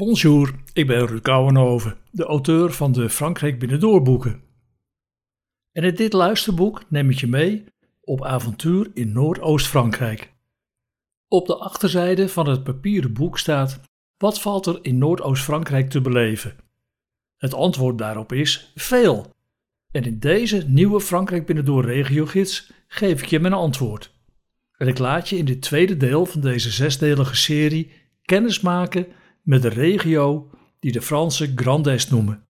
Bonjour, ik ben Ruud Kouwenhoven, de auteur van de Frankrijk Binnendoor boeken. En in dit luisterboek neem ik je mee op avontuur in Noordoost-Frankrijk. Op de achterzijde van het papieren boek staat: Wat valt er in Noordoost-Frankrijk te beleven? Het antwoord daarop is: veel. En in deze nieuwe Frankrijk Binnendoor regiogids geef ik je mijn antwoord. En ik laat je in dit tweede deel van deze zesdelige serie kennis maken met de regio die de Fransen Grand Est noemen.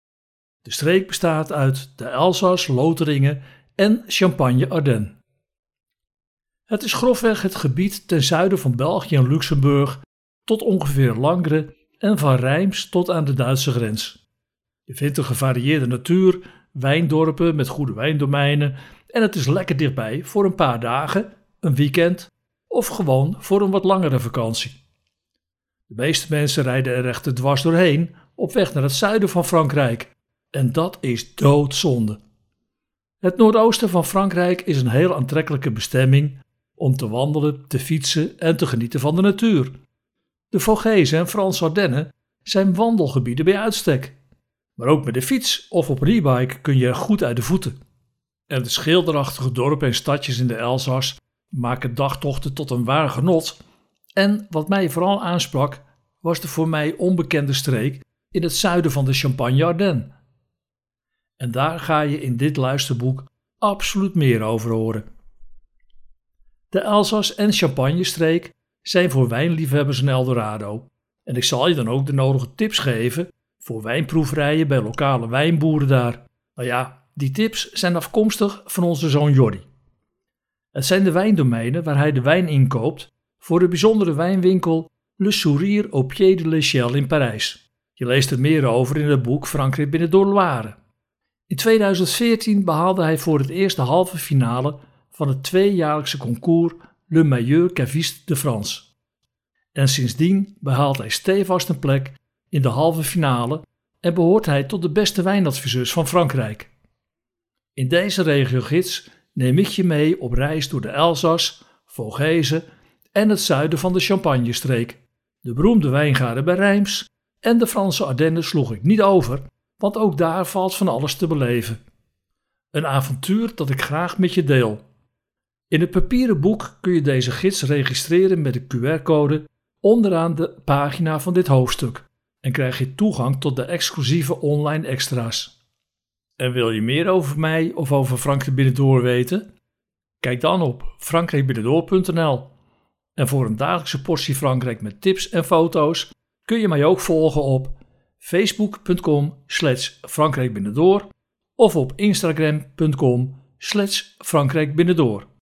De streek bestaat uit de Elzas, Lotharingen en Champagne-Ardenne. Het is grofweg het gebied ten zuiden van België en Luxemburg tot ongeveer Langres en van Rijms tot aan de Duitse grens. Je vindt een gevarieerde natuur, wijndorpen met goede wijndomeinen en het is lekker dichtbij voor een paar dagen, een weekend of gewoon voor een wat langere vakantie. De meeste mensen rijden er echter dwars doorheen op weg naar het zuiden van Frankrijk. En dat is doodzonde. Het noordoosten van Frankrijk is een heel aantrekkelijke bestemming om te wandelen, te fietsen en te genieten van de natuur. De Vosges en Frans Ardennen zijn wandelgebieden bij uitstek. Maar ook met de fiets of op een e-bike kun je er goed uit de voeten. En de schilderachtige dorpen en stadjes in de Elzas maken dagtochten tot een waar genot en wat mij vooral aansprak, was de voor mij onbekende streek in het zuiden van de Champagne-Ardenne. En daar ga je in dit luisterboek absoluut meer over horen. De Elzas- en Champagne-streek zijn voor wijnliefhebbers een Eldorado. En ik zal je dan ook de nodige tips geven voor wijnproeverijen bij lokale wijnboeren daar. Nou ja, die tips zijn afkomstig van onze zoon Jordi. Het zijn de wijndomeinen waar hij de wijn inkoopt voor de bijzondere wijnwinkel Le Sourire au Pied de l'Échelle in Parijs. Je leest er meer over in het boek Frankrijk binnen door Loire. In 2014 behaalde hij voor het eerst de halve finale van het tweejaarlijkse concours Le Meilleur Caviste de France. En sindsdien behaalt hij stevast een plek in de halve finale en behoort hij tot de beste wijnadviseurs van Frankrijk. In deze regiogids neem ik je mee op reis door de Elzas, Vogese en het zuiden van de Champagne-streek. De beroemde wijngaarden bij Rijms en de Franse Ardennen sloeg ik niet over, want ook daar valt van alles te beleven. Een avontuur dat ik graag met je deel. In het papieren boek kun je deze gids registreren met de QR-code onderaan de pagina van dit hoofdstuk en krijg je toegang tot de exclusieve online extra's. En wil je meer over mij of over Frankrijk Binnendoor weten? Kijk dan op frankrijkbinnendoor.nl. En voor een dagelijkse portie Frankrijk met tips en foto's kun je mij ook volgen op facebook.com slash Frankrijk of op instagram.com slash Frankrijk